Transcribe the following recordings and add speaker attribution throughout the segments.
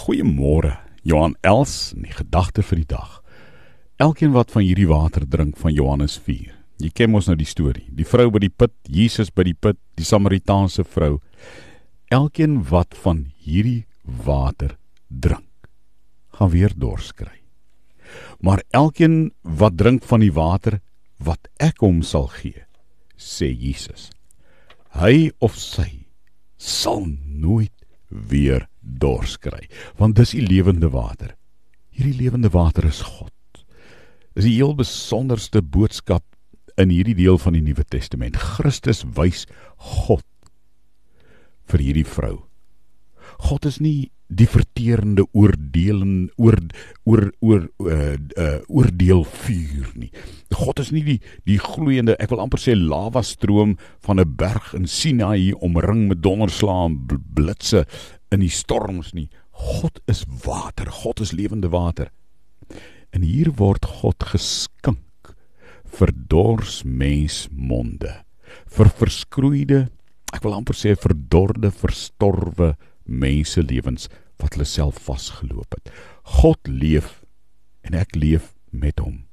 Speaker 1: Goeiemôre. Johan Els en die gedagte vir die dag. Elkeen wat van hierdie water drink van Johannes 4. Jy ken mos nou die storie. Die vrou by die put, Jesus by die put, die Samaritaanse vrou. Elkeen wat van hierdie water drink, gaan weer dors kry. Maar elkeen wat drink van die water wat ek hom sal gee, sê Jesus, hy of sy sal nooit weer dors kry, want dis die lewende water. Hierdie lewende water is God. Dis die heel besonderste boodskap in hierdie deel van die Nuwe Testament. Christus wys God vir hierdie vrou. God is nie die verterende oordelen oor oor oor uh, uh, oordeel vuur nie. God is nie die die gloeiende, ek wil amper sê lava stroom van 'n berg in Sinaï omring met donderslae en blitse in die storms nie. God is water, God is lewende water. En hier word God geskink vir dors mensmonde, vir verskroeide, ek wil amper sê verdorde, verstorwe mense lewens wat hulle self vasgeloop het. God leef en ek leef met hom.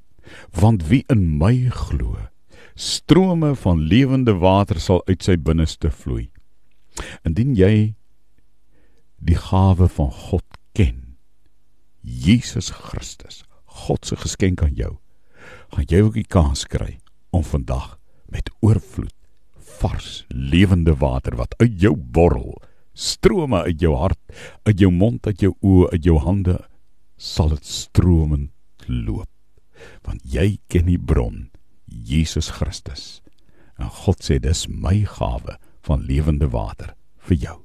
Speaker 1: Want wie in my glo, strome van lewende water sal uit sy binneste vloei. Indien jy die gawe van God ken. Jesus Christus, God se geskenk aan jou. Gaan jy ook die kans kry om vandag met oorvloed vars lewende water wat uit jou borrel, strome uit jou hart, uit jou mond, uit jou oë, uit jou hande sal dit stromend loop. Want jy ken die bron, Jesus Christus. En God sê dis my gawe van lewende water vir jou.